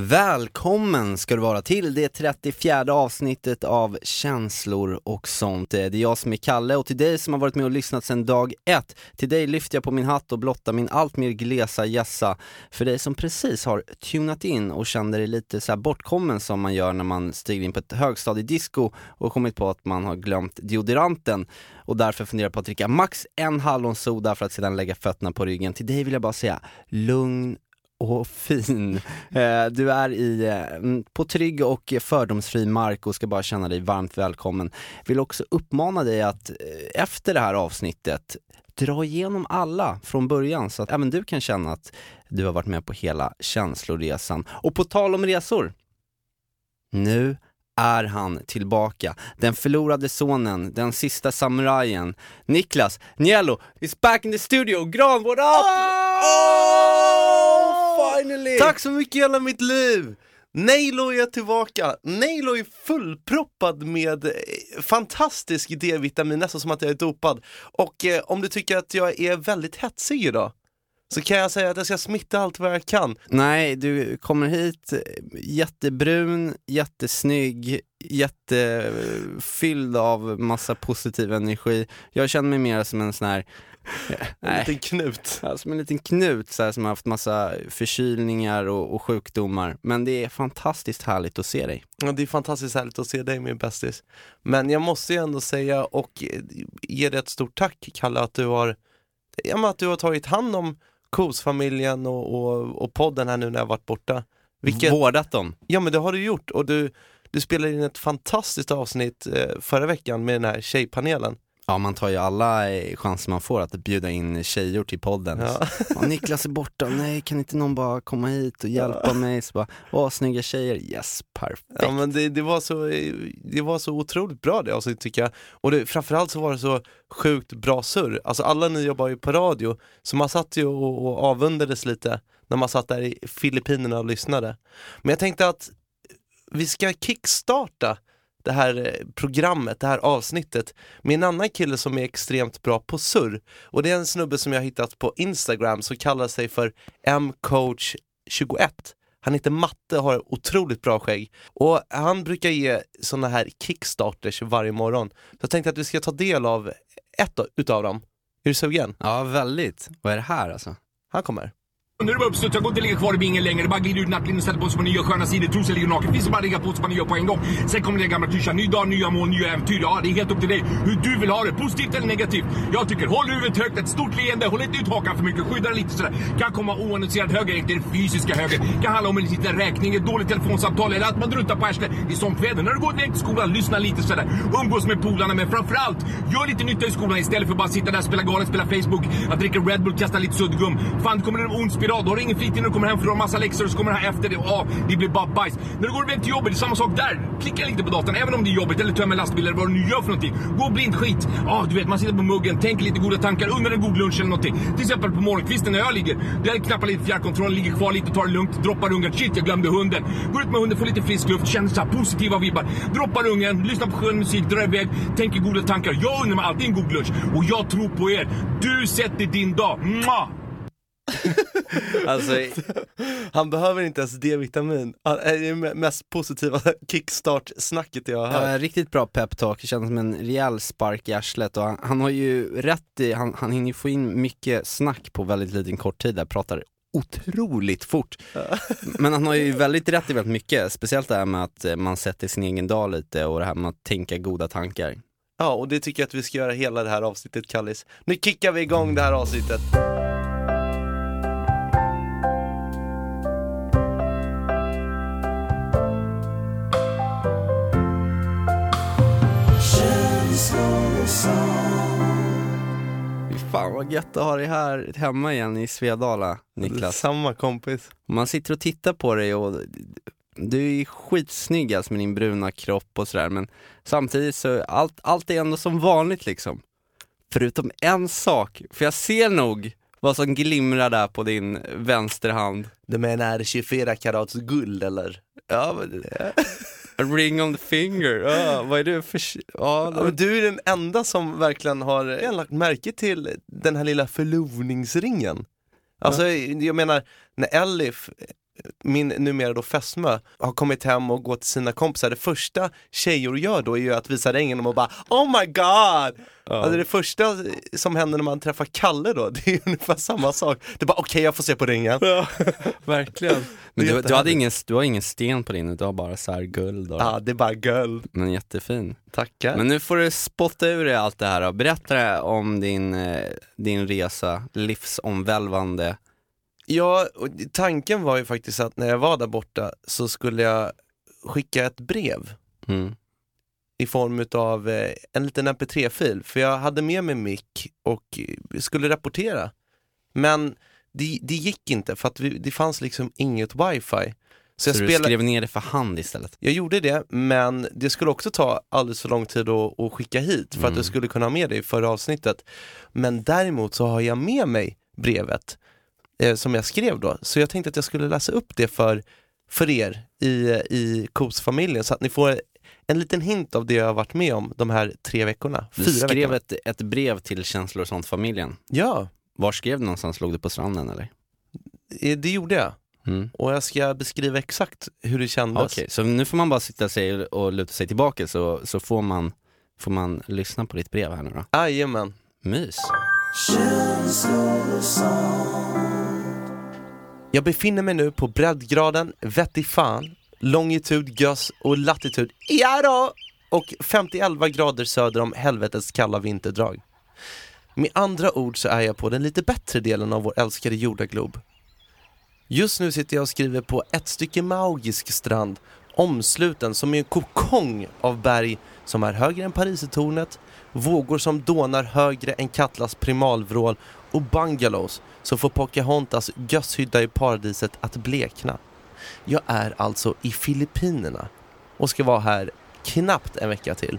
Välkommen ska du vara till det 34 avsnittet av Känslor och sånt. Eh, det är jag som är Kalle och till dig som har varit med och lyssnat sedan dag ett, till dig lyfter jag på min hatt och blottar min allt mer glesa gässa. För dig som precis har tunat in och känner dig lite så här bortkommen som man gör när man stiger in på ett högstadiedisco och kommit på att man har glömt deodoranten och därför funderar på att dricka max en hallonsoda för att sedan lägga fötterna på ryggen. Till dig vill jag bara säga, lugn och fin. Eh, du är i, eh, mm, på trygg och fördomsfri mark och ska bara känna dig varmt välkommen. Vill också uppmana dig att eh, efter det här avsnittet dra igenom alla från början så att även du kan känna att du har varit med på hela känsloresan. Och på tal om resor, nu är han tillbaka. Den förlorade sonen, den sista samurajen. Niklas Njello is back in the studio. Granvård up? Oh, Tack så mycket hela mitt liv! Nailo är tillbaka. Nailo är fullproppad med eh, fantastisk D-vitamin, nästan som att jag är dopad. Och eh, om du tycker att jag är väldigt hetsig idag, så kan jag säga att jag ska smitta allt vad jag kan. Nej, du kommer hit eh, jättebrun, jättesnygg, jättefylld av massa positiv energi. Jag känner mig mer som en sån här En liten knut. Ja, som en liten knut så här, som har haft massa förkylningar och, och sjukdomar. Men det är fantastiskt härligt att se dig. Ja, det är fantastiskt härligt att se dig min bästis. Men jag måste ju ändå säga och eh, ge dig ett stort tack Kalle att du har, ja, att du har tagit hand om Kos-familjen och, och, och podden här nu när jag varit borta. Vilket, Vårdat dem. Ja men det har du gjort och du, du spelade in ett fantastiskt avsnitt eh, förra veckan med den här tjejpanelen. Ja, man tar ju alla eh, chanser man får att bjuda in tjejor till podden. Ja. Ja, Niklas är borta, nej kan inte någon bara komma hit och hjälpa mig? Så bara, åh snygga tjejer, yes, perfekt. Ja men det, det, var så, det var så otroligt bra det avsnittet tycker jag. Och det, framförallt så var det så sjukt bra surr. Alltså alla ni jobbar ju på radio, så man satt ju och, och avundades lite när man satt där i Filippinerna och lyssnade. Men jag tänkte att vi ska kickstarta det här eh, programmet, det här avsnittet med en annan kille som är extremt bra på surr. Och det är en snubbe som jag hittat på Instagram som kallar sig för mcoach21. Han heter Matte och har otroligt bra skägg. Och han brukar ge såna här kickstarters varje morgon. Så jag tänkte att vi ska ta del av ett utav dem. Är du sugen? Ja, väldigt. Vad är det här alltså? Han kommer. Nu är det bara uppstuds, jag går inte ligga kvar i bingen längre. Det Bara glider ut nattlinnet och ställer på sig på nya sköna sidor. Trosor ligger naken. Finns det bara att rigga på sig på nya på en gång. Sen kommer den gamla klyschan. Ny dag, nya mål, nya äventyr. Ja, det är helt upp till dig hur du vill ha det. Positivt eller negativt. Jag tycker håll huvudet högt, ett stort leende. Håll inte ut hakan för mycket. Skydda den lite sådär. Kan komma oannonserad höger, inte den fysiska höger. Kan handla om en liten räkning, ett dåligt telefonsamtal eller att man druntar på arslet. Det är sånt väder. När du går direkt till skolan, lyssna lite sådär. Umgås med polarna, men framförallt gör lite nytta i skolan istället för bara sitta där spela galet, spela Facebook. Att dricka Red Bull, kasta lite suddgum. Fan, kommer det en ond idag, Då har du ingen fritid när du kommer hem för du har massa läxor och så kommer det här efter det. Ja, det blir bara bajs. När du går iväg till jobbet, det är samma sak där. Klicka lite på datorn, även om det är jobbigt. Eller tömmer lastbil eller vad du nu gör för någonting. Gå blind skit. Ja, du vet, man sitter på muggen, tänker lite goda tankar under en god lunch eller någonting. Till exempel på morgonkvisten när jag ligger. Där knappar lite fjärrkontrollen, ligger kvar lite, tar det lugnt, droppar ungen. Shit, jag glömde hunden. Går ut med hunden, får lite frisk luft, känner så här positiva vibbar. Droppar ungen, lyssnar på skön musik, drar iväg, tänker goda tankar. Jag unnar mig alltid en god lunch. Och jag tror på er. Du sätter din dag. Mwah! Alltså, Han behöver inte ens D-vitamin. Han är det mest positiva kickstart-snacket jag har hört. ja, riktigt bra peptalk, det känns som en rejäl spark i arslet och han, han har ju rätt i, han, han hinner ju få in mycket snack på väldigt liten kort tid där, pratar otroligt fort. Men han har ju väldigt rätt i väldigt mycket, speciellt det här med att eh, man sätter sin egen dag lite och det här med att tänka goda tankar. Ja, och det tycker jag att vi ska göra hela det här avsnittet, Kallis. Nu kickar vi igång det här avsnittet. Fan vad gött att ha dig här hemma igen i Svedala, Niklas. Samma kompis. Man sitter och tittar på dig och du är skitsnygg alltså med din bruna kropp och sådär men samtidigt så allt, allt är ändå som vanligt liksom. Förutom en sak, för jag ser nog Vad som glimrar där på din vänsterhand. Du menar 24 karats guld eller? Ja, men, A ring on the finger, ja, vad är det för... Ja, Ja, men du är den enda som verkligen har eh, lagt märke till den här lilla förlovningsringen. Alltså jag menar, när Elif, min numera då fästmö, har kommit hem och gått till sina kompisar, det första tjejer gör då är ju att visa ringen och bara Oh my god! Alltså det första som händer när man träffar Kalle då, det är ungefär samma sak. Det är bara okej jag får se på ringen. verkligen. Men du, du, hade ingen, du har ingen sten på din, du har bara så guld och, Ja, det är bara guld. Men jättefin. Tackar. Men nu får du spotta ur dig allt det här och berätta om din, eh, din resa, livsomvälvande. Ja, och tanken var ju faktiskt att när jag var där borta så skulle jag skicka ett brev Mm. i form av eh, en liten mp3-fil, för jag hade med mig mick och eh, skulle rapportera. Men det, det gick inte för att vi, det fanns liksom inget wifi. Så, Så, jag, du spelade, skrev ner det för hand istället? jag gjorde det, men det skulle också ta alldeles för lång tid att, att skicka hit för att Mm. jag skulle kunna ha med det i förra avsnittet. Men däremot så har jag med mig brevet eh, som jag skrev då, så jag tänkte att jag skulle läsa upp det för, för er i, i Coos-familjen så att ni får en liten hint av det jag har varit med om de här tre veckorna, Du fyra skrev veckorna. ett, ett brev till känslor och sånt-familjen. Ja, Var skrev du någonstans? Låg du på stranden eller? eh, det gjorde jag. Mm. Och jag ska beskriva exakt hur det kändes. Okej, så nu får man bara sitta sig och luta sig tillbaka så, så får, man, får man lyssna på ditt brev här nu då. Jajamän. Mys. Jag befinner mig nu på breddgraden Vetti fan, longitud gös och latitud ja då! och 50 grader söder om helvetets kalla vinterdrag. Med andra ord så är jag på den lite bättre delen av vår älskade jordaglob. Just nu sitter jag och skriver på ett stycke magisk strand omsluten som är en kokong av berg som är högre än parisetornet, vågor som dånar högre än Katlas primalvrål och bungalows som får Pocahontas gösshydda i paradiset att blekna. Jag är alltså i Filippinerna och ska vara här knappt en vecka till.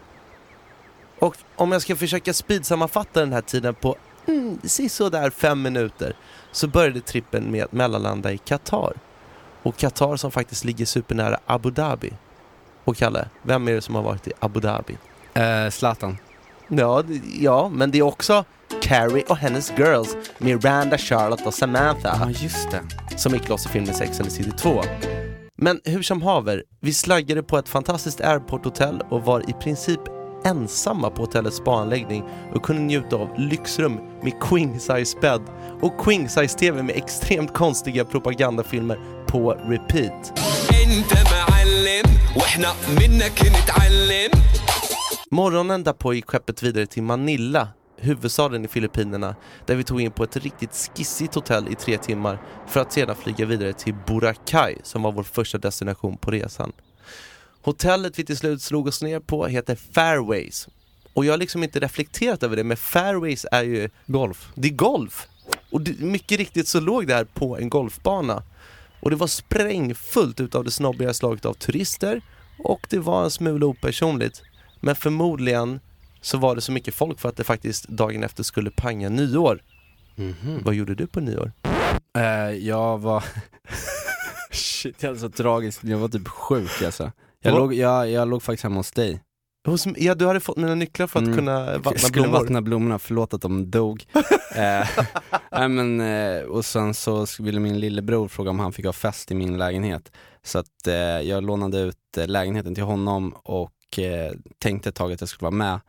Och om jag ska försöka speedsammanfatta den här tiden på mm, sådär fem minuter så började trippen med att mellanlanda i Qatar. Och Qatar som faktiskt ligger supernära Abu Dhabi. Och Kalle, vem är det som har varit i Abu Dhabi? Eh, Zlatan. Ja, ja, men det är också Carrie och hennes girls Miranda, Charlotte och Samantha. Ja, just det. Som gick loss i filmen Sex and the City 2. Men hur som haver, vi slaggade på ett fantastiskt airporthotell och var i princip ensamma på hotellets spaanläggning och kunde njuta av lyxrum med queen size bädd och queen size tv med extremt konstiga propagandafilmer på repeat. Morgonen därpå gick skeppet vidare till Manila huvudstaden i Filippinerna, där vi tog in på ett riktigt skissigt hotell i tre timmar för att sedan flyga vidare till Boracay som var vår första destination på resan. Hotellet vi till slut slog oss ner på heter Fairways. Och jag har liksom inte reflekterat över det, men Fairways är ju Golf. det är golf! Och det, mycket riktigt så låg det här på en golfbana. Och det var sprängfullt utav det snobbiga slaget av turister och det var en smula opersonligt. Men förmodligen så var det så mycket folk för att det faktiskt dagen efter skulle panga nyår. Mhm. Vad gjorde du på nyår? Eh, jag var... Shit, jag hade så tragiskt. Jag var typ sjuk alltså. Jag, låg, jag, jag låg faktiskt hemma hos dig. Hos, ja, du hade fått mina nycklar för att Mm. kunna Jag vattna skulle blommor. vattna blommorna, förlåt att de dog. eh, nej, men, eh, och sen så ville min lillebror fråga om han fick ha fest i min lägenhet. Så att eh, jag lånade ut eh, lägenheten till honom och eh, tänkte ett tag att jag skulle vara med.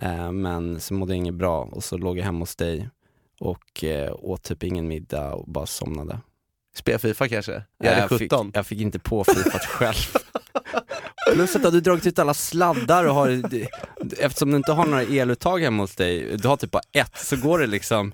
Eh, men så mådde jag inget bra och så låg jag hemma hos dig och eh, åt typ ingen middag och bara somnade. Spela Fifa kanske? Jag Eh, hade 17. Fick, jag fick inte på fifat själv. Plus att du dragit ut alla sladdar och har, eftersom du inte har några eluttag hemma hos dig, du har typ bara ett, så går det liksom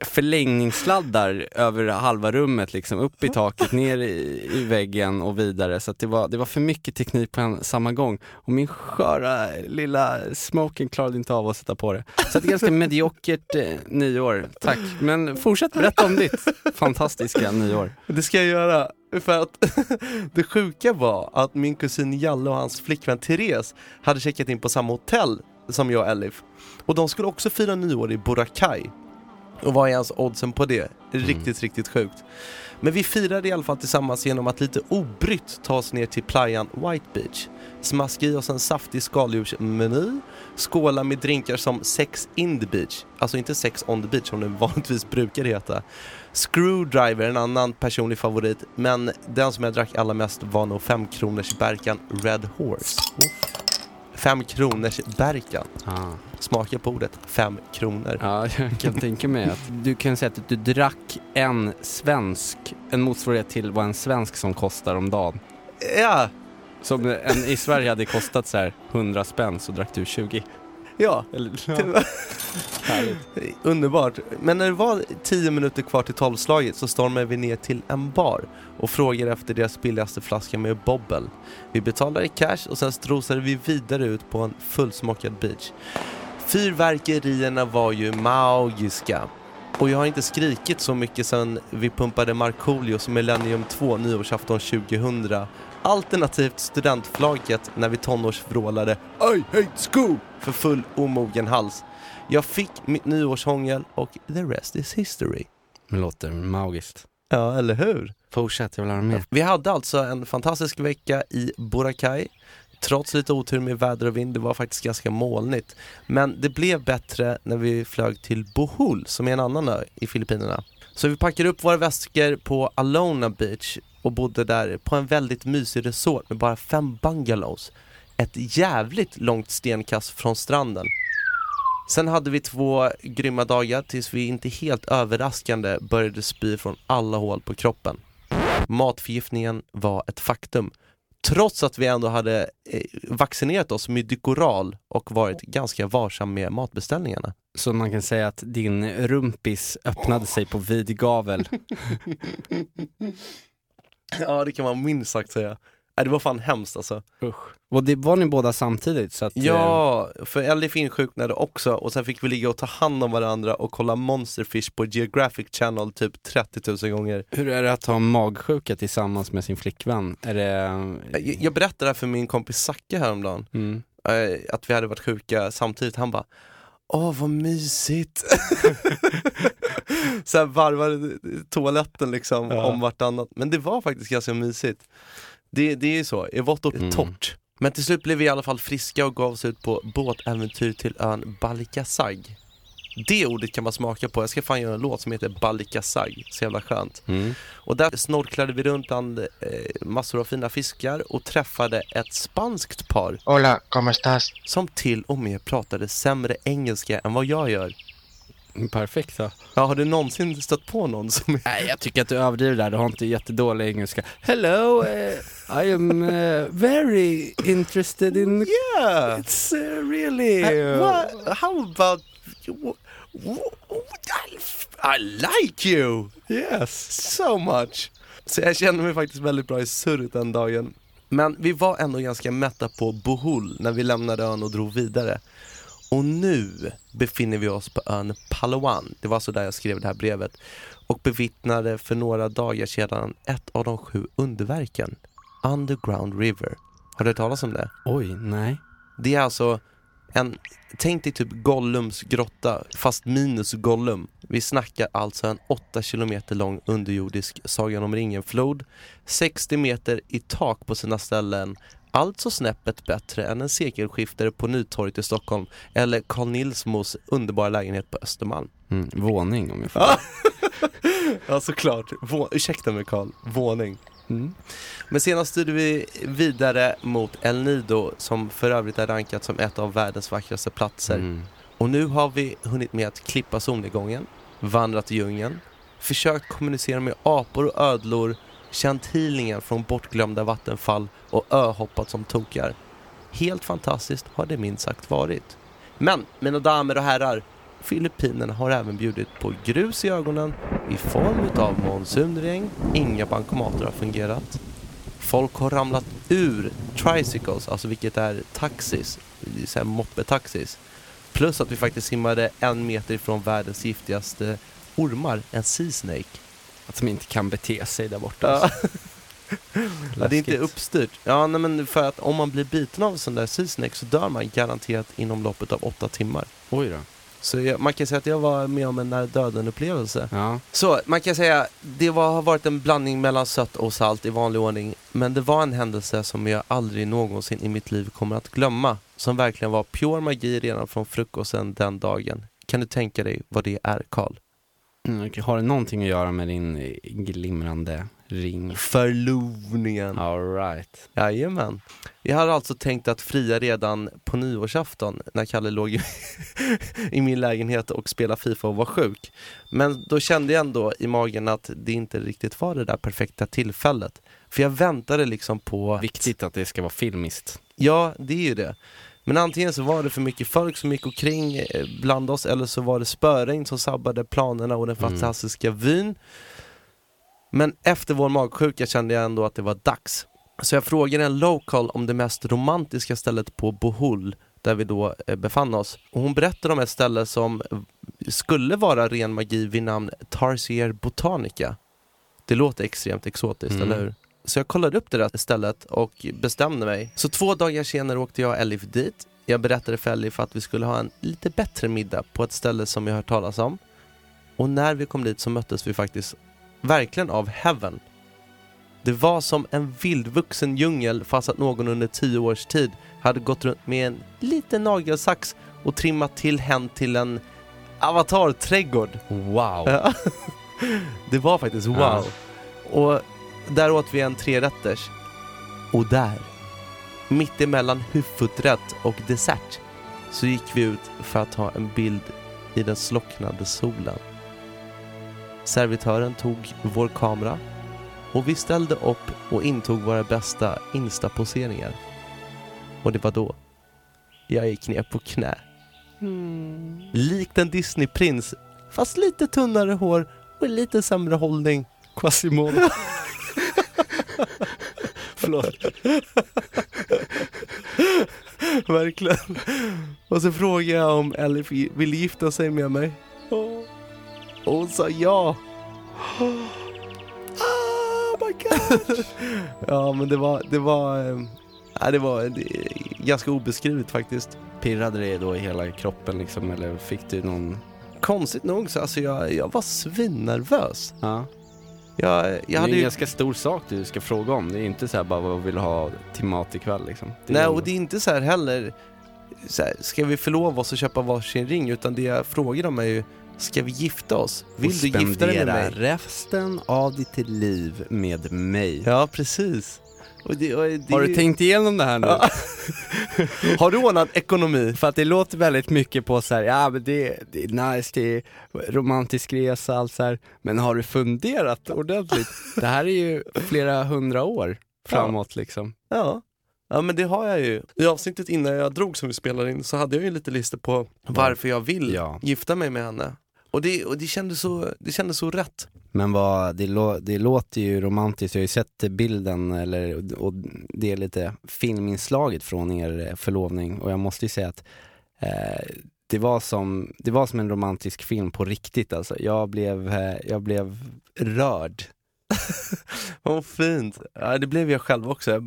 förlängningssladdar över halva rummet, liksom upp i taket, ner i, i väggen och vidare. Så det, var, det var för mycket teknik på en, samma gång. Och min sköra lilla smoking klarade inte av att sätta på det. Så det är ganska mediokert eh, nyår, tack. Men fortsätt berätta om ditt fantastiska nyår. Det ska jag göra. För att det sjuka var att min kusin Jalle och hans flickvän Therese hade checkat in på samma hotell som jag och Elif. Och de skulle också fira nyår i Boracay. Och vad är ens oddsen på det? Riktigt, riktigt sjukt. Men vi firade i alla fall tillsammans genom att lite obrytt ta oss ner till playan White Beach. Smaska i oss en saftig skaldjursmeny, skåla med drinkar som Sex in the beach, alltså inte Sex on the beach som det vanligtvis brukar heta. Screwdriver, en annan personlig favorit, men den som jag drack allra mest var nog 5 kronors Berkan Red Horse. 5 kronors Berkan. Ah. Smaka på ordet, 5 kronor. Ja, jag kan tänka mig att du kan säga att du drack en svensk, en motsvarighet till vad en svensk som kostar om dagen. Ja, Som en i Sverige hade kostat så här 100 spänn så drack du 20. Ja. Eller, Härligt. Underbart. Men när det var 10 minuter kvar till tolvslaget så stormade vi ner till en bar och frågade efter deras billigaste flaska med bobbel. Vi betalade cash och sen strosade vi vidare ut på en fullsmockad beach. Fyrverkerierna var ju magiska. Och jag har inte skrikit så mycket sedan vi pumpade Markoolios Millennium 2 nyårsafton 2000 alternativt studentflagget när vi tonårsvrålade I hate school för full omogen hals. Jag fick mitt nyårshångel och the rest is history. det låter magiskt. Ja, eller hur? Fortsätt, jag vill höra mer. Vi hade alltså en fantastisk vecka i Boracay. Trots lite otur med väder och vind, det var faktiskt ganska molnigt. Men det blev bättre när vi flög till Bohol, som är en annan ö i Filippinerna. Så vi packade upp våra väskor på Alona Beach och bodde där på en väldigt mysig resort med bara fem bungalows. Ett jävligt långt stenkast från stranden. Sen hade vi två grymma dagar tills vi inte helt överraskande började spy från alla hål på kroppen. Matförgiftningen var ett faktum. Trots att vi ändå hade eh, vaccinerat oss med Dykoral och varit ganska varsam med matbeställningarna. Så man kan säga att din rumpis öppnade sig på vid gavel. Ja, det kan man minst sagt säga. Nej, det var fan hemskt alltså. Och det var ni båda samtidigt så att... eh, Ja, för Elif insjuknade också och sen fick vi ligga och ta hand om varandra och kolla Monsterfish på Geographic Channel typ 30 000 gånger. Hur är det att ha magsjuka tillsammans med sin flickvän? Är det... Jag, jag berättade det här för min kompis Zacke häromdagen. Mm. eh, att vi hade varit sjuka samtidigt. Han bara Åh vad mysigt! så här varvade toaletten liksom Ja. om vartannat. Men det var faktiskt ganska mysigt. Det, det är ju så, är vått och Mm. torrt. Men till slut blev vi i alla fall friska och gav oss ut på båtäventyr till ön Balikasag. Det ordet kan man smaka på, jag ska fan göra en låt som heter Balikasag, så jävla skönt. Mm. Och där snorklade vi runt bland eh, massor av fina fiskar och träffade ett spanskt par Hola, ¿cómo estás? som till och med pratade sämre engelska än vad jag gör. Perfekt då. Ja, har du någonsin stött på någon som... Nej, jag tycker att du överdriver där. Du har inte jättedålig engelska. Hello, eh, I am eh, very interested in... Yeah! It's really... Uh, what? How about... you- I like you Yes. so much! Så jag kände mig faktiskt väldigt bra i surret den dagen. Men vi var ändå ganska mätta på Bohol när vi lämnade ön och drog vidare. Och nu befinner vi oss på ön Palawan, det var så där jag skrev det här brevet, och bevittnade för några dagar sedan ett av de sju underverken, Underground River. Har du hört talas om det? Oj, nej. Det är alltså en, tänk dig typ Gollums grotta, fast minus Gollum. Vi snackar alltså en 8 kilometer lång underjordisk Sagan om ringen-flod, 60 meter i tak på sina ställen, alltså snäppet bättre än en sekelskiftare på Nytorget i Stockholm eller Carl Nilsmos underbara lägenhet på Östermalm. Mm, våning om jag får. Ja, såklart. Vå- Ursäkta mig Karl, våning. Mm. Men senast styrde vi vidare mot El Nido som för övrigt är rankat som ett av världens vackraste platser. Mm. Och nu har vi hunnit med att klippa solnedgången, vandrat i djungeln, försökt kommunicera med apor och ödlor, känt healingen från bortglömda vattenfall och öhoppat som tokar. Helt fantastiskt har det minst sagt varit. Men, mina damer och herrar, Filippinerna har även bjudit på grus i ögonen i form av monsunregn, inga bankomater har fungerat. Folk har ramlat ur tricycles, alltså vilket är taxis, så här moppetaxis. Plus att vi faktiskt simmade en meter ifrån världens giftigaste ormar, en sea snake. Att de inte kan bete sig där borta. Ja. Ja, det är inte uppstyrt. Ja, nej, men för att om man blir biten av en sån där sea snake så dör man garanterat inom loppet av åtta timmar. Oj då. Så jag, man kan säga att jag var med om en nära döden upplevelse. Ja. Så man kan säga, det var, har varit en blandning mellan sött och salt i vanlig ordning. Men det var en händelse som jag aldrig någonsin i mitt liv kommer att glömma. Som verkligen var pure magi redan från frukosten den dagen. Kan du tänka dig vad det är, Karl? Mm. Har det någonting att göra med din glimrande ring? Förlovningen. Alright. Jajamän. Jag hade alltså tänkt att fria redan på nyårsafton när Kalle låg i, min lägenhet och spelade Fifa och var sjuk. Men då kände jag ändå i magen att det inte riktigt var det där perfekta tillfället. För jag väntade liksom på... Viktigt att det ska vara filmiskt. Ja, det är ju det. Men antingen så var det för mycket folk som gick omkring eh, bland oss eller så var det spöregn som sabbade planerna och den Mm. fantastiska vyn. Men efter vår magsjuka kände jag ändå att det var dags. Så jag frågade en local om det mest romantiska stället på Bohol där vi då eh, befann oss. Och hon berättade om ett ställe som skulle vara ren magi vid namn Tarsier Botanica. Det låter extremt exotiskt, Mm. eller hur? Så jag kollade upp det där stället och bestämde mig. Så två dagar senare åkte jag och Elif dit. Jag berättade för Elif att vi skulle ha en lite bättre middag på ett ställe som jag hört talas om. Och när vi kom dit så möttes vi faktiskt verkligen av heaven. Det var som en vildvuxen djungel fast att någon under tio års tid hade gått runt med en liten nagelsax och trimmat till hen till en avatarträdgård. Wow. Det var faktiskt wow. Ja. Och där åt vi en trerätters. Och där, mitt emellan huvudrätt och dessert, så gick vi ut för att ta en bild i den slocknande solen. Servitören tog vår kamera och vi ställde upp och intog våra bästa instaposeringar. Och det var då jag gick ner på knä. Likt en Disneyprins, fast lite tunnare hår och lite sämre hållning. Quasimodo. Förlåt. Verkligen. Och så frågade jag om Elif ville gifta sig med mig. Och hon sa ja. Oh my god. ja men det var, det var, nej, det var det, ganska obeskrivet faktiskt. Pirrade det då i hela kroppen liksom, eller fick du någon... Konstigt nog så, alltså jag, jag var svinnervös. Ja. Jag, Det jag är hade en ju ganska stor sak du ska fråga om. Det är inte så här bara vad vill ha till mat ikväll liksom. Det Nej, och det är inte så här heller, så här, ska vi förlova oss och köpa varsin ring? Utan det jag frågar dem är ju, ska vi gifta oss? Vill och du gifta dig med mig? resten av ditt liv med mig. Ja, precis. Och det, och det, Har du tänkt igenom det här nu? Ja. Har du ordnat ekonomi? För att det låter väldigt mycket på så här, ja men det, det är nice, det är romantisk resa, allt så här. men har du funderat ordentligt? Det här är ju flera hundra år framåt liksom. Ja. Ja men det har jag ju. I avsnittet innan jag drog som vi spelade in så hade jag ju lite lista på varför jag vill Ja. gifta mig med henne. Och det, och det, kändes, så, det kändes så rätt. Men vad, det, lå, det låter ju romantiskt, jag har ju sett bilden eller, och det är lite filminslaget från er förlovning och jag måste ju säga att eh, det, var som, det var som en romantisk film på riktigt alltså. Jag blev, eh, jag blev rörd. Vad fint. Ja, det blev jag själv också.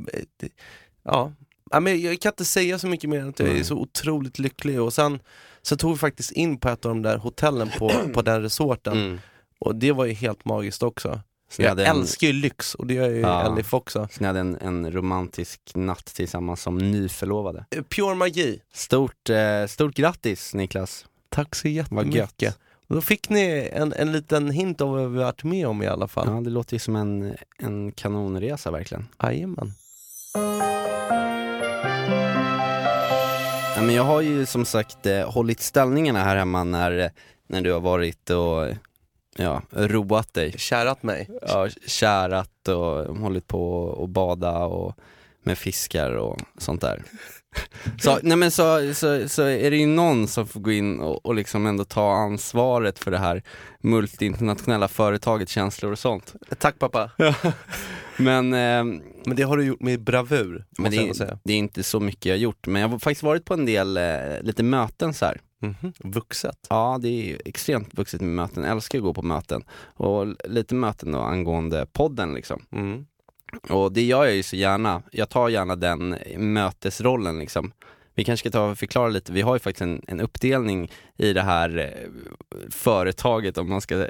Ja. Ja, men jag kan inte säga så mycket mer än att jag är så otroligt lycklig. Och sen så tog vi faktiskt in på ett av de där hotellen på, på den resorten. Mm. Och det var ju helt magiskt också. Så Jag en- älskar ju lyx och det gör ju Ja. Elif också. Så ni hade en, en romantisk natt tillsammans som nyförlovade. Eh, Pure magi. Stort, eh, stort grattis Niklas. Tack så jättemycket. Då fick ni en, en liten hint av vad vi varit med om i alla fall. Ja, det låter ju som en, en kanonresa verkligen. Jajamän. Ja, men jag har ju som sagt eh, hållit ställningarna här hemma när, när du har varit och ja, roat dig. Kärat mig. Ja, kärat och hållit på och bada och med fiskar och sånt där. Så, nej men så, så, så är det ju någon som får gå in och, och liksom ändå ta ansvaret för det här multinationella företaget Känslor och sånt. Tack pappa. Men, eh, Men det har du gjort med bravur, men det, är, säga. det är inte så mycket jag har gjort, men jag har faktiskt varit på en del, eh, lite möten så här. Mhm. Vuxet. Ja, det är ju extremt vuxet med möten, jag älskar att gå på möten. Och lite möten då angående podden liksom. Mm. Och det gör jag ju så gärna, jag tar gärna den mötesrollen liksom. Vi kanske ska ta och förklara lite, vi har ju faktiskt en, en uppdelning i det här eh, företaget om man ska eh,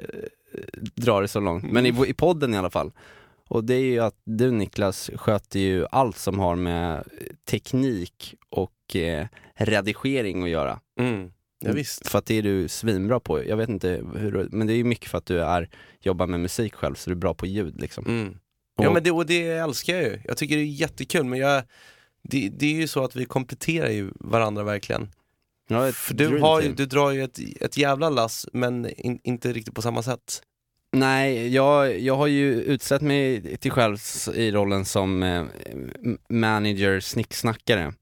dra det så långt, men i, i podden i alla fall. Och det är ju att du Niklas sköter ju allt som har med teknik och eh, redigering att göra. Mm. Ja, visst. För att det är du svinbra på. Jag vet inte hur men det är ju mycket för att du är, jobbar med musik själv, så du är bra på ljud liksom. Mm. Ja men det, och det älskar jag ju. Jag tycker det är jättekul men jag, det, det är ju så att vi kompletterar ju varandra verkligen. Ja, du, har ju, du drar ju ett, ett jävla lass men in, inte riktigt på samma sätt. Nej, jag, jag har ju utsett mig till själv i rollen som eh, manager, snicksnackare.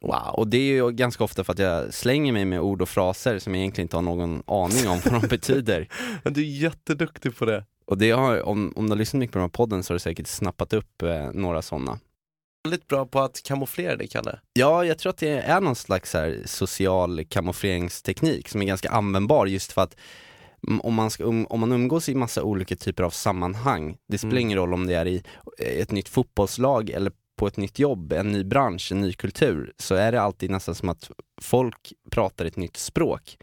Wow. Och det är ju ganska ofta för att jag slänger mig med ord och fraser som jag egentligen inte har någon aning om vad de betyder. Men du är jätteduktig på det. Och det har, om, om du har lyssnat mycket på den här podden så har du säkert snappat upp eh, några sådana. Väldigt bra på att kamouflera dig Kalle. Ja, jag tror att det är någon slags här social kamoufleringsteknik som är ganska användbar just för att mm, om man, ska, um, om man umgås i massa olika typer av sammanhang, det spelar Mm. ingen roll om det är i ett nytt fotbollslag eller på ett nytt jobb, en ny bransch, en ny kultur, så är det alltid nästan som att folk pratar ett nytt språk.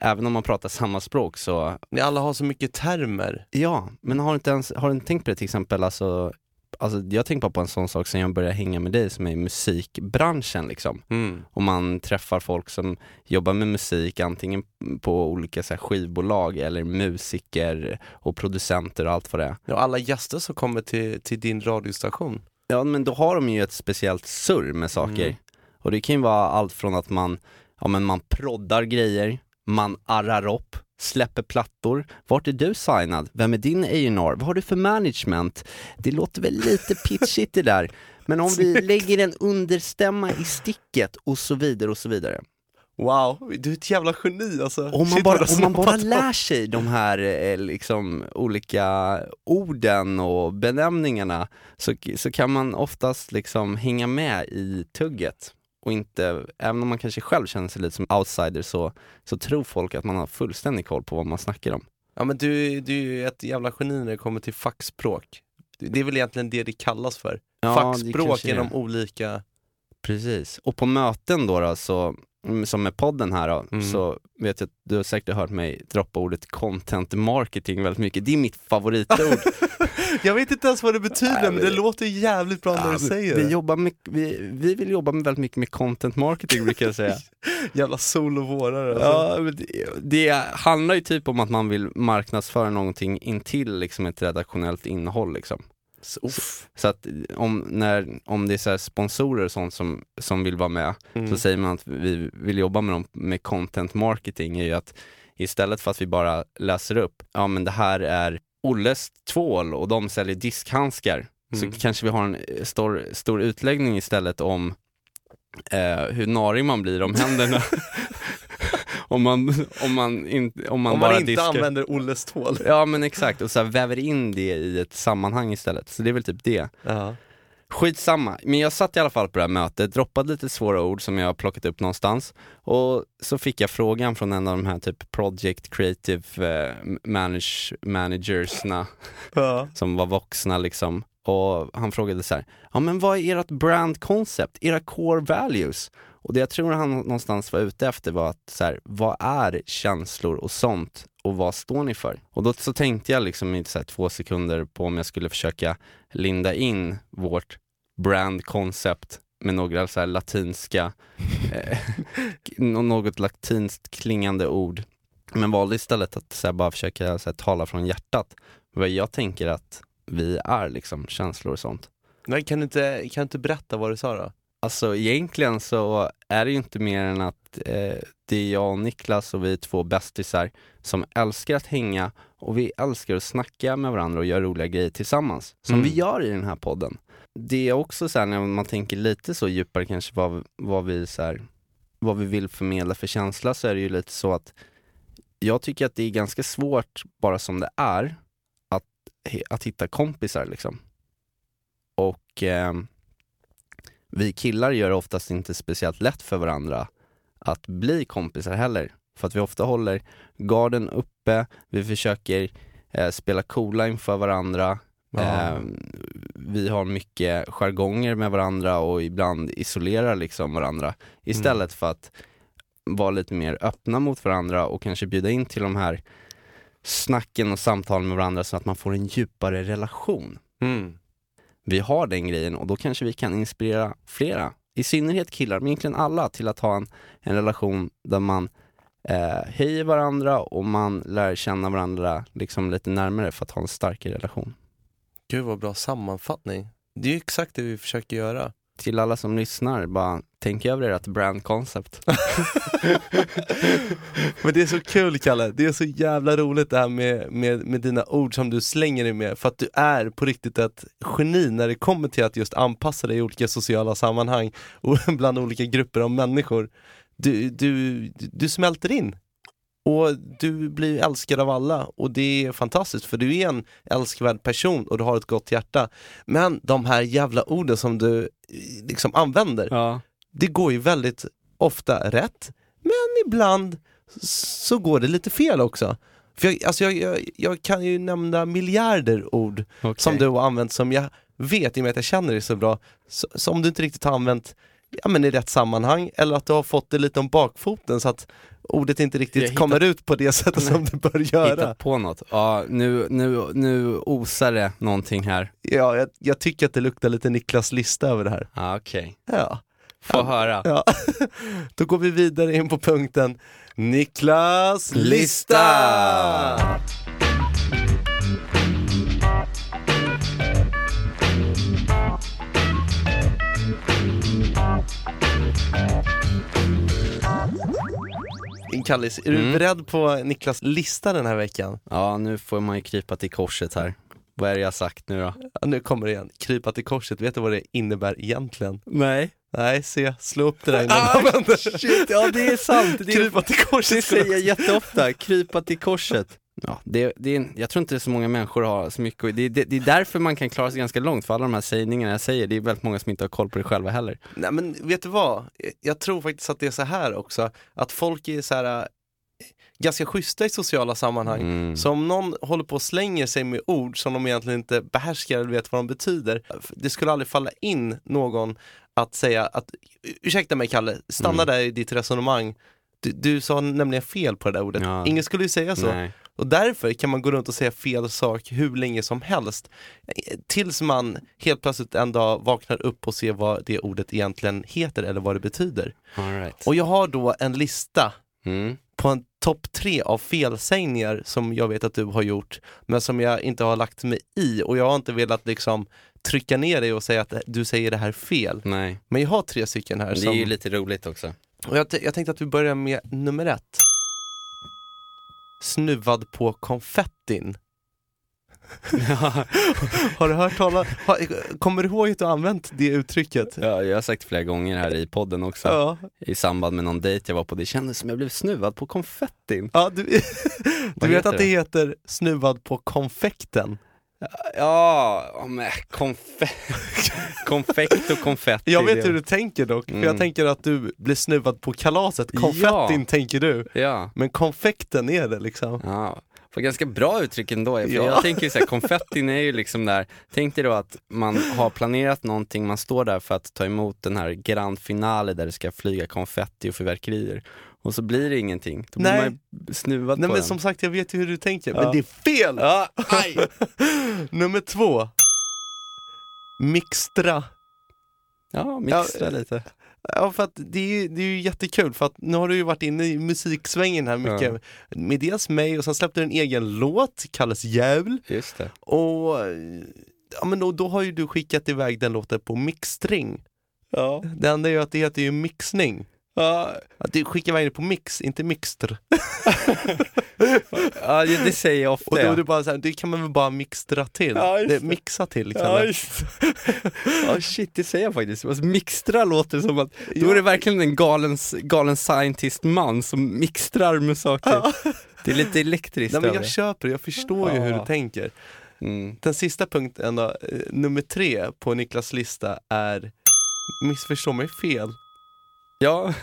Även om man pratar samma språk så, Ni alla har så mycket termer. ja, men har du inte ens, har du inte tänkt på det till exempel, alltså, alltså jag tänker bara på en sån sak sen jag började hänga med dig som är i musikbranschen liksom. Mm. och man träffar folk som jobbar med musik antingen på olika så här, skivbolag eller musiker och producenter och allt vad det är. Ja, alla gäster som kommer till, till din radiostation. Ja men då har de ju ett speciellt surr med saker. Mm. Och det kan ju vara allt från att man, ja men man proddar grejer, man arrar upp, släpper plattor. Vart är du signad? Vem är din A&R? Vad har du för management? Det låter väl lite pitchigt det där. Men om vi lägger en understämma i sticket och så vidare och så vidare. Wow, du är ett jävla geni alltså. Om man bara, om man bara lär sig de här eh, liksom, olika orden och benämningarna så, så kan man oftast liksom hänga med i tugget. Och inte, även om man kanske själv känner sig lite som outsider så, så tror folk att man har fullständig koll på vad man snackar om. Ja men du, du är ju ett jävla geni när det kommer till fackspråk. Det är väl egentligen det det kallas för. Ja, Fackspråk genom olika... Precis. Och på möten då, då så, som med podden här då, Mm. så vet jag att du har säkert hört mig droppa ordet content marketing väldigt mycket. Det är mitt favoritord. Jag vet inte ens vad det betyder Nej, men men- det låter jävligt bra när du Ja, säger vi, det. jobbar med, vi, vi vill jobba med väldigt mycket med content marketing brukar jag säga. Jävla sol och vårare alltså. ja, det, det handlar ju typ om att man vill marknadsföra någonting intill liksom ett redaktionellt innehåll liksom. Så. Så att om, när, om det är så sponsorer och sånt som, som vill vara med, Mm. så säger man att vi vill jobba med dem med content marketing är ju att istället för att vi bara läser upp, ja men det här är Olles tvål och de säljer diskhandskar, Mm. så kanske vi har en eh, stor, stor utläggning istället om eh, hur narig man blir om händerna. om man, om man, in, om man Om bara man inte diskar. använder Olles tvål. Ja men exakt, och så väver in det i ett sammanhang istället. Så det är väl typ det. Ja. Skitsamma, men jag satt i alla fall på det här mötet, droppade lite svåra ord som jag har plockat upp någonstans och så fick jag frågan från en av de här typ project creative eh, manage, managersna Ja. som var vuxna liksom och han frågade så här, ja men vad är ert brand concept, era core values? Och det jag tror han någonstans var ute efter var att så här, vad är känslor och sånt och vad står ni för? Och då så tänkte jag liksom i så här två sekunder på om jag skulle försöka linda in vårt brand concept med några så här latinska, eh, något latinskt klingande ord. Men valde istället att så här, bara försöka så här, tala från hjärtat. Vad jag tänker att vi är liksom, känslor och sånt. Nej, kan, du inte, kan du inte berätta vad du sa då? Alltså egentligen så är det ju inte mer än att eh, det är jag och Niklas och vi är två bästisar som älskar att hänga och vi älskar att snacka med varandra och göra roliga grejer tillsammans. Som Mm. vi gör i den här podden. Det är också så här när man tänker lite så djupare kanske vad, vad vi så här, vad vi vill förmedla för känsla så är det ju lite så att jag tycker att det är ganska svårt bara som det är att, att hitta kompisar liksom. Och ehm, vi killar gör det oftast inte speciellt lätt för varandra att bli kompisar heller. För att vi ofta håller garden uppe, vi försöker eh, spela coola inför varandra. Ja. Eh, vi har mycket jargonger med varandra och ibland isolerar liksom varandra istället för att vara lite mer öppna mot varandra och kanske bjuda in till de här snacken och samtalen med varandra så att man får en djupare relation. Mm. Vi har den grejen och då kanske vi kan inspirera flera, i synnerhet killar, men egentligen alla, till att ha en, en relation där man eh, höjer varandra och man lär känna varandra liksom lite närmare för att ha en starkare relation. Gud vad bra sammanfattning. Det är ju exakt det vi försöker göra. Till alla som lyssnar, bara tänk över ert brand concept. Men det är så kul Kalle, det är så jävla roligt det här med, med, med dina ord som du slänger dig med för att du är på riktigt ett geni när det kommer till att just anpassa dig i olika sociala sammanhang och bland olika grupper av människor. Du, du, du smälter in och du blir älskad av alla och det är fantastiskt för du är en älskvärd person och du har ett gott hjärta. Men de här jävla orden som du eh, liksom använder, Ja. det går ju väldigt ofta rätt, men ibland så går det lite fel också. För jag, alltså jag, jag, jag kan ju nämna miljarder ord som du har använt som jag vet, i och med att jag känner dig så bra, som du inte riktigt har använt ja, men i rätt sammanhang, eller att du har fått det lite om bakfoten så att ordet inte riktigt hittar- kommer ut på det sättet som det bör göra. Hittat på något. Ja, nu, nu, nu osar det någonting här. Ja, jag, jag tycker att det luktar lite Niklas lista över det här. Ja, okej. Ja. Få höra. Ja. Då går vi vidare in på punkten Niklas lista! Kallis, är du Mm. beredd på Niklas lista den här veckan? Ja, nu får man ju krypa till korset här. Vad är det jag sagt nu då? Ja, nu kommer det igen, krypa till korset, vet du vad det innebär egentligen? Nej. Nej, se, slå upp det där innan Ah, du använder. Shit, ja det är sant. Det, är, Krypa till korset det säger jag jätteofta, krypa till korset. Ja, det, det är, jag tror inte så många människor har så mycket, det, det, det är därför man kan klara sig ganska långt, för alla de här sägningarna jag säger, det är väldigt många som inte har koll på det själva heller. Nej men vet du vad? Jag tror faktiskt att det är så här också, att folk är så här äh, ganska schyssta i sociala sammanhang. Mm. Så om någon håller på och slänger sig med ord som de egentligen inte behärskar eller vet vad de betyder, det skulle aldrig falla in någon att säga att, ursäkta mig Kalle, stanna Mm. där i ditt resonemang. Du, du sa nämligen fel på det där ordet. Ja. Ingen skulle ju säga så. Nej. Och därför kan man gå runt och säga fel sak hur länge som helst. Tills man helt plötsligt en dag vaknar upp och ser vad det ordet egentligen heter eller vad det betyder. All right. Och jag har då en lista Mm. på en topp tre av felsägningar som jag vet att du har gjort, men som jag inte har lagt mig i. Och jag har inte velat liksom trycka ner dig och säga att du säger det här fel. Nej, Men jag har tre stycken här. det är Som... ju lite roligt också. Och jag, jag tänkte att vi börjar med nummer ett. Snuvad på konfettin. har du hört talas Kommer du ihåg att du använt det uttrycket? Ja, jag har sagt flera gånger här i podden också, Ja, i samband med någon dejt jag var på, det kändes som jag blev snuvad på konfettin. ja du, du vet att det heter snuvad på konfekten? Ja, men konfe konfekt och konfetti. Jag vet hur du tänker dock, för Mm. jag tänker att du blir snuvad på kalaset. Konfettin Ja. tänker du, Ja, men konfekten är det liksom. ja. För ganska bra uttryck ändå, för Ja. jag tänker ju såhär, konfettin är ju liksom där, tänk dig då att man har planerat någonting, man står där för att ta emot den här grand finale där det ska flyga konfetti och fyrverkerier. Och så blir det ingenting, då blir Nej. man ju snuvad Nej på men den. som sagt, jag vet ju hur du tänker, Ja. men det är fel! Ja, aj! Nummer två. Mixtra. Ja, mixtra Ja, lite. Ja för att det är, ju- det är ju jättekul för att nu har du ju varit inne i musiksvängen här mycket med dels mig och sen släppte du en egen låt, kallas Jävl Just det. och ja, men då, då har ju du skickat iväg den låten på mixstring. Ja. Det enda är ju att det heter ju mixning. Ja, du skickar iväg det på mix, inte mixtr. ja det det säger jag ofta. Och då ja. är det bara så här, det kan man väl bara mixtra till. Ja, det, mixa till Ja, Kalle. just Ja shit, det säger jag faktiskt. Alltså, mixtra låter som att, då Ja. är det verkligen en galen, galen scientist-man som mixtrar med saker. Det är lite elektriskt Nej men jag köper det, jag förstår ju hur Ja. du tänker. mm. Den sista punkten då, eh, nummer tre på Niklas lista är Missförstå mig fel. Ja,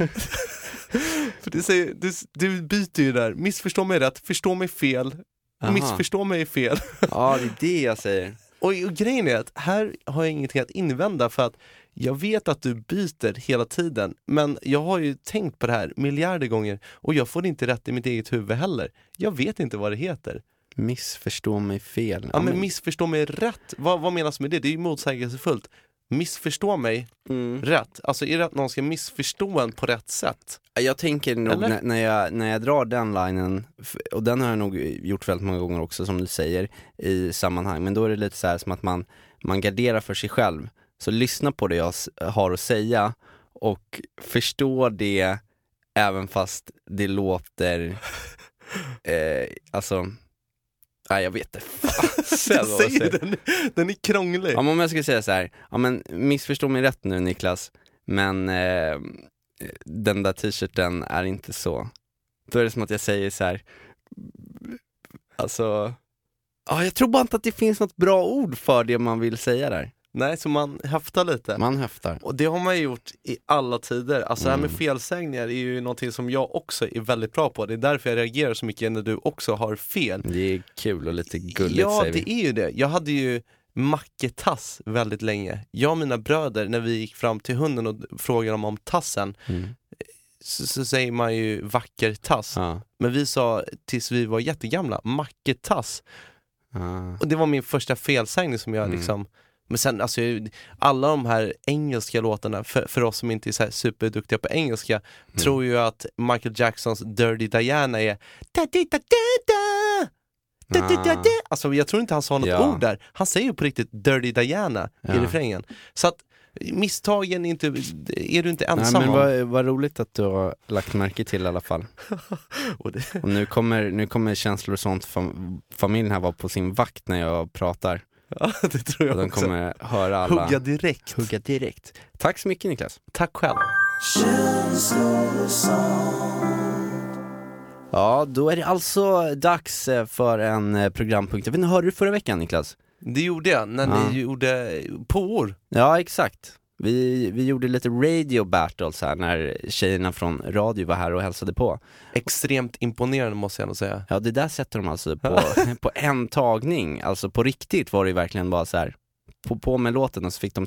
För du, säger, du, du byter ju där, missförstå mig rätt, förstå mig fel, Aha. missförstå mig fel. ja det är det jag säger. Och, och grejen är att här har jag ingenting att invända för att jag vet att du byter hela tiden, men jag har ju tänkt på det här miljarder gånger och jag får det inte rätt i mitt eget huvud heller. Jag vet inte vad det heter. Missförstå mig fel. Ja, men missförstå mig rätt, vad, vad menas med det? Det är ju motsägelsefullt. Missförstå mig Mm. rätt, alltså är det att någon ska missförstå en på rätt sätt? Jag tänker nog när, när, jag, när jag drar den linen, och den har jag nog gjort väldigt många gånger också som du säger i sammanhang, men då är det lite så här som att man, man garderar för sig själv. Så lyssna på det jag har att säga och förstå det även fast det låter, eh, alltså, nej jag vet inte Jag säger den, den är krånglig. Ja men om jag ska säga så här, ja men missförstå mig rätt nu Niklas, men eh, den där t-shirten är inte så. Då är det som att jag säger så här. alltså, ja jag tror bara inte att det finns något bra ord för det man vill säga där. Nej, så man höftar lite. Man höftar. Och det har man ju gjort i alla tider. Alltså det här med Mm. felsägningar är ju någonting som jag också är väldigt bra på. Det är därför jag reagerar så mycket när du också har fel. Det är kul och lite gulligt ja, säger vi. det är ju det. Jag hade ju macketass väldigt länge. Jag och mina bröder, när vi gick fram till hunden och frågade dem om tassen, Mm. så, så säger man ju vacker tass. Ja. Men vi sa tills vi var jättegamla, macketass. Ja. Och det var min första felsägning som jag Mm. liksom men sen alltså, alla de här engelska låtarna, för, för oss som inte är så superduktiga på engelska, Mm. tror ju att Michael Jacksons Dirty Diana är da, di, da, da, da. Da. Alltså jag tror inte han sa något Ja. ord där. Han säger ju på riktigt Dirty Diana i Ja. refrängen. Så att misstagen är, inte, är du inte Nej ensam men om. vad, vad roligt att du har lagt märke till i alla fall. Och det, Och nu kommer, nu kommer känslor och sånt, fam, familjen här vara på sin vakt när jag pratar. ja, det tror Och jag de också. kommer höra alla. Hugga direkt. Hugga direkt. Tack så mycket Niklas. Tack själv. Ja, då är det alltså dags eh, för en eh, programpunkt. Jag vet inte, hörde du förra veckan Niklas? Det gjorde jag när Ja. ni gjorde påor. Ja, exakt. Vi, vi gjorde lite radio battles här när tjejerna från radio var här och hälsade på. Extremt imponerande måste jag ändå säga. Ja, det där sätter de alltså på, på en tagning. Alltså på riktigt var det verkligen bara så här. På, på med låten och så fick de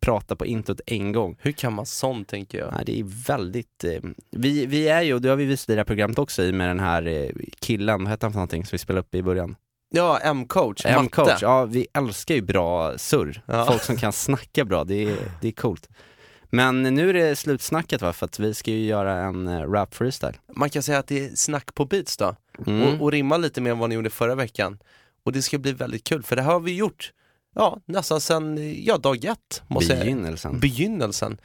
prata på introt en gång. Hur kan man sånt tänker jag? Nej, det är väldigt, eh, vi, vi är ju, och det har vi visat i det här programmet också, i med den här eh, killen, vad hette han för någonting som vi spelade upp i början? Ja, M-coach, M-coach, ja vi älskar ju bra surr. Ja. Folk som kan snacka bra, det är, det är coolt. Men nu är det slutsnacket va, för att vi ska ju göra en eh, rap freestyle. Man kan säga att det är snack på beats då. Mm. Och, och rimma lite med vad ni gjorde förra veckan. Och det ska bli väldigt kul, för det här har vi gjort ja, nästan sen ja, dag ett. Måste jag- Begynnelsen. Begynnelsen.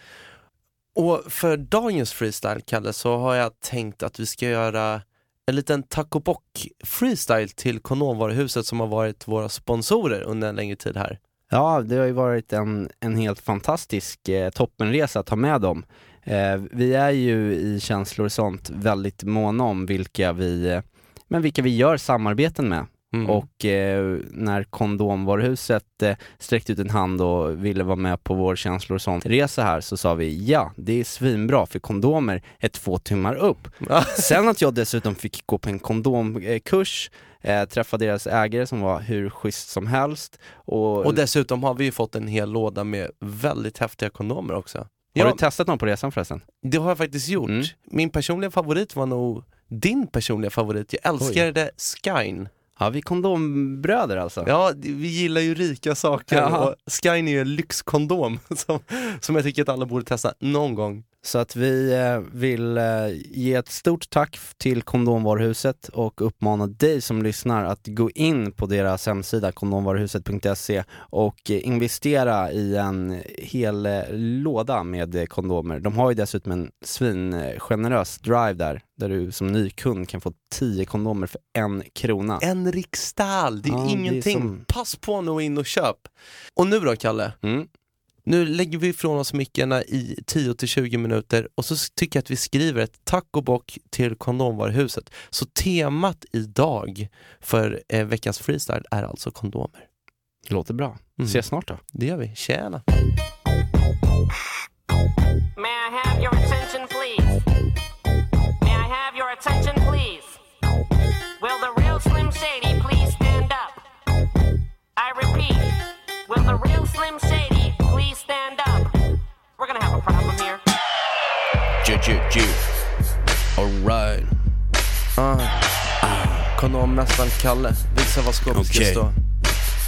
Och för dagens freestyle, Kalle, så har jag tänkt att vi ska göra en liten taco bock freestyle till Kononvaruhuset som har varit våra sponsorer under en längre tid här. Ja, det har ju varit en, en helt fantastisk eh, toppenresa att ha med dem. Eh, vi är ju i känslor och sånt väldigt måna om vilka vi, eh, men vilka vi gör samarbeten med. Mm. Och eh, när kondomvaruhuset eh, sträckte ut en hand och ville vara med på vår känslor och sånt resa här så sa vi ja, det är svinbra för kondomer är två tummar upp. Sen att jag dessutom fick gå på en kondomkurs, eh, träffa deras ägare som var hur schysst som helst och, Och dessutom har vi ju fått en hel låda med väldigt häftiga kondomer också. har Ja, du testat någon på resan förresten? det har jag faktiskt gjort. Mm. Min personliga favorit var nog din personliga favorit. Jag älskade Skyn. Ja, vi kondombröder alltså. Ja, vi gillar ju rika saker Jaha. och Skyn är ju en lyxkondom som, som jag tycker att alla borde testa någon gång. Så att vi eh, vill eh, ge ett stort tack till Kondomvaruhuset och uppmana dig som lyssnar att gå in på deras hemsida kondomvaruhuset.se och investera i en hel eh, låda med kondomer. De har ju dessutom en svingenerös drive där, där du som ny kund kan få 10 kondomer för en krona. En riksdal, det är Ja, det är ingenting. som- Pass på nu in och köp. Och nu då Kalle? Mm. Nu lägger vi ifrån oss mickarna i 10-20 minuter och så tycker jag att vi skriver ett tack och bock till kondomvaruhuset. Så temat idag för eh, veckans freestyle är alltså kondomer. Låter bra. Mm. Ses snart då. Det gör vi. Tjena! Kondommästaren Kalle, visa vad skåpet ska Okej. stå.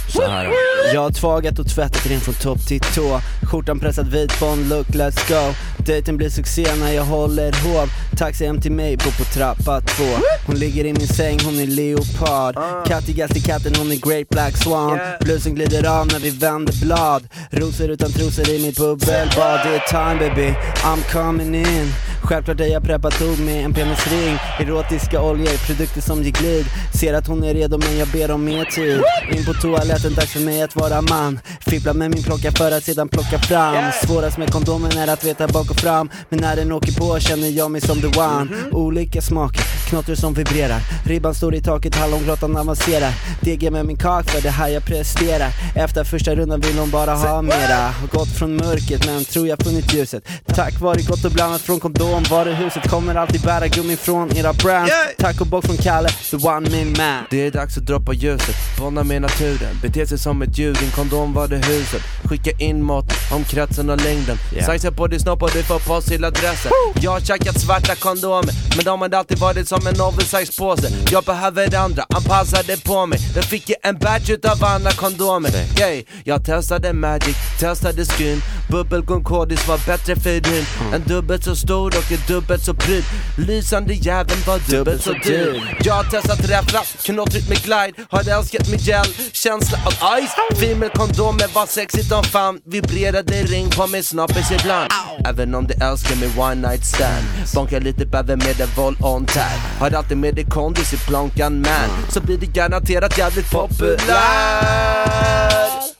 Så här. då. Jag har tvagat och tvättat ren från topp till tå. Skjortan pressad vit, Bond look, let's go. Dejten blir succé när jag håller hov. Taxi hem till mig, bor på trappa två. Hon ligger i min säng, hon är leopard. Kattigast i katten, hon är great black swan. Blusen glider av när vi vänder blad. Rosor utan trosor i mitt bubbelbad. Det är time baby, I'm coming in Självklart är jag preppat tog med en penisring Erotiska oljor, produkter som ger glid Ser att hon är redo men jag ber om mer tid. In på toaletten, dags för mig att vara man. Fippla med min plocka för att sedan plocka fram. Svårast med kondomen är att veta bak och fram. Men när den åker på känner jag mig som the one. Olika smaker, knotter som vibrerar. Ribban står i taket, hallongrottan avancerar. DG med min kak för det här jag presterar. Efter första rundan vill hon bara ha mera. Gått från mörkret men tror jag funnit ljuset. Tack vare gott och blandat från kondom Varuhuset kommer alltid bära gummi från era brands. Tack och bock från Kalle, the one man man. Det är dags att droppa ljuset, bonda med naturen. Bete sig som ett djur, din kondom var det huset Skicka in mått om kretsen och längden. Yeah. Size på din snopp och du får post till adressen Jag har tjackat svarta kondomer Men de har alltid varit som en oversize påse Jag behöver andra, anpassade på mig. Då fick jag en batch utav andra kondomer. Yay. Jag testade magic, testade skin. Bubbelgum kodis var bättre för din. En dubbelt så stor och en dubbelt så pryd. Lysande jäveln var dubbelt så dyr. Jag har testat räffla, knottrigt med glide. Har älskat med gel, känsla av ice. Female kondomer var sexigt som fan. Vibrerade ring på min snappis ibland. Även om du älskar med one night stand. Bonkar lite bäver med en voll on tag. Har alltid med dig kondis i plånkan man. Så blir det garanterat jävligt populärt.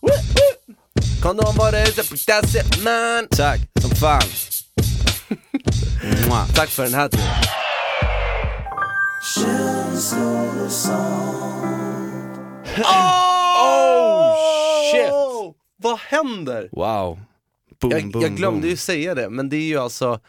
Woo, woo. Kondom var det ute på that's it man. Tack, som fan. Tack för den här tiden. Oh shit! Vad händer? Wow boom, Jag, boom, jag glömde boom. ju säga det, men det är ju alltså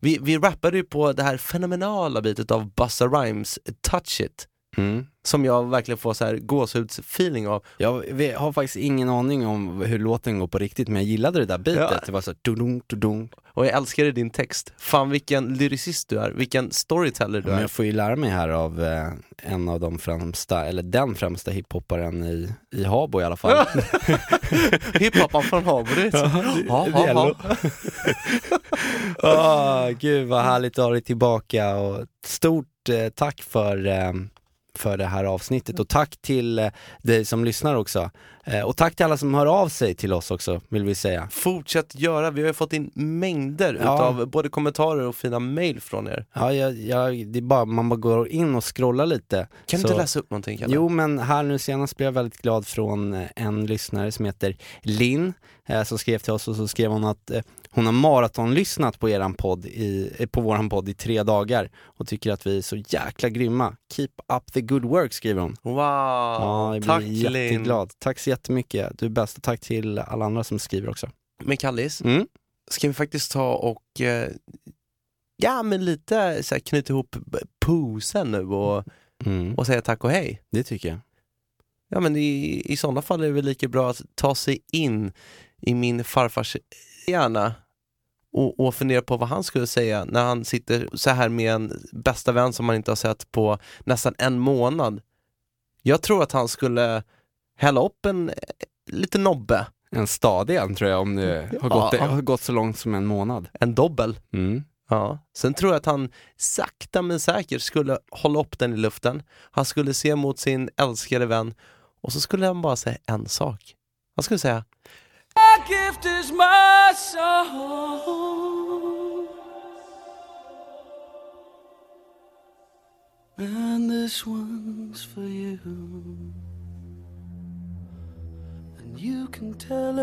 Vi, vi rappade ju på det här fenomenala bitet av Busta Rhymes, Touch It mm. Som jag verkligen får så här gåshudsfeeling av Jag har faktiskt ingen aning om hur låten går på riktigt men jag gillade det där bitet, Ja. det var så dudung, dudung. Och jag älskade din text Fan vilken lyricist du är, vilken storyteller du Men är jag får ju lära mig här av eh, en av de främsta, eller den främsta hiphopparen i, i Habo i alla fall. Hiphopan från Habo, det är så. Ja, ja, ja. Åh, gud vad härligt att ha dig tillbaka och stort eh, tack för, eh, för det här avsnittet och tack till eh, dig som lyssnar också. Eh, och tack till alla som hör av sig till oss också, vill vi säga. Fortsätt göra, vi har ju fått in mängder Ja. utav både kommentarer och fina mail från er Ja, jag, jag, det är bara, man bara går in och scrollar lite. Kan du inte läsa upp någonting Kalle? Jo men här nu senast blev jag väldigt glad från eh, en lyssnare som heter Linn eh, som skrev till oss och så skrev hon att hon har maratonlyssnat på eran podd i, eh, på våran podd i tre dagar och tycker att vi är så jäkla grymma. Keep up the good work skriver hon. Wow, Ja, jag blir tack jätteglad. Tack så jättemycket. Du är bäst och tack till alla andra som skriver också. Men Kallis, Mm. ska vi faktiskt ta och eh, ja men lite så här, knyta ihop pusen nu och, Mm. och säga tack och hej? Det tycker jag. Ja men i, i sådana fall är det väl lika bra att ta sig in i min farfars hjärna och, och fundera på vad han skulle säga när han sitter så här med en bästa vän som man inte har sett på nästan en månad. Jag tror att han skulle hälla upp en eh, lite nobbe, En stadig en tror jag om det har gått, Ja. har gått så långt som en månad. en dobbel. Mm. Ja. Sen tror jag att han sakta men säkert skulle hålla upp den i luften. Han skulle se mot sin älskade vän och så skulle han bara säga en sak. Han skulle säga gift is my song. And this one's for you. And you can tell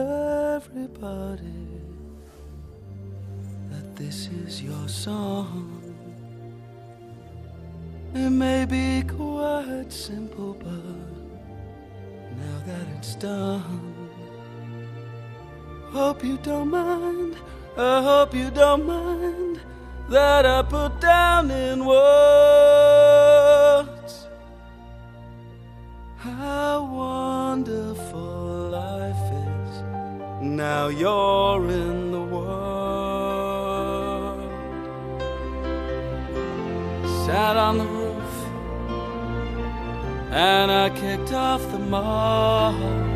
everybody that this is your song. It may be quite simple, but now that it's done. I hope you don't mind. I hope you don't mind that I put down in words how wonderful life is. Now you're in the world. Sat on the roof and I kicked off the moss.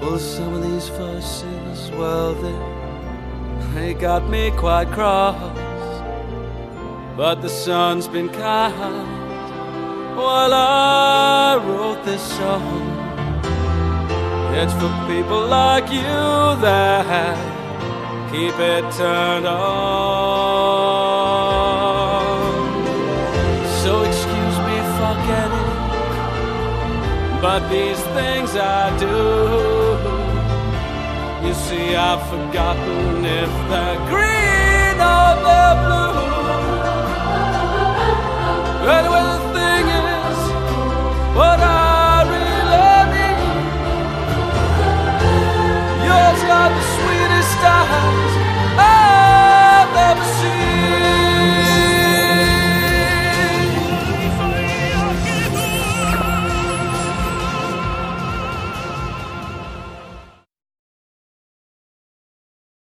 Well, some of these fussers, well, they, they got me quite cross. But the sun's been kind while I wrote this song. It's for people like you that keep it turned on. So excuse me for getting, but these things I do see I've forgotten if the green or the blue. But the thing is, what I really need, yours are the sweetest eyes I've ever seen.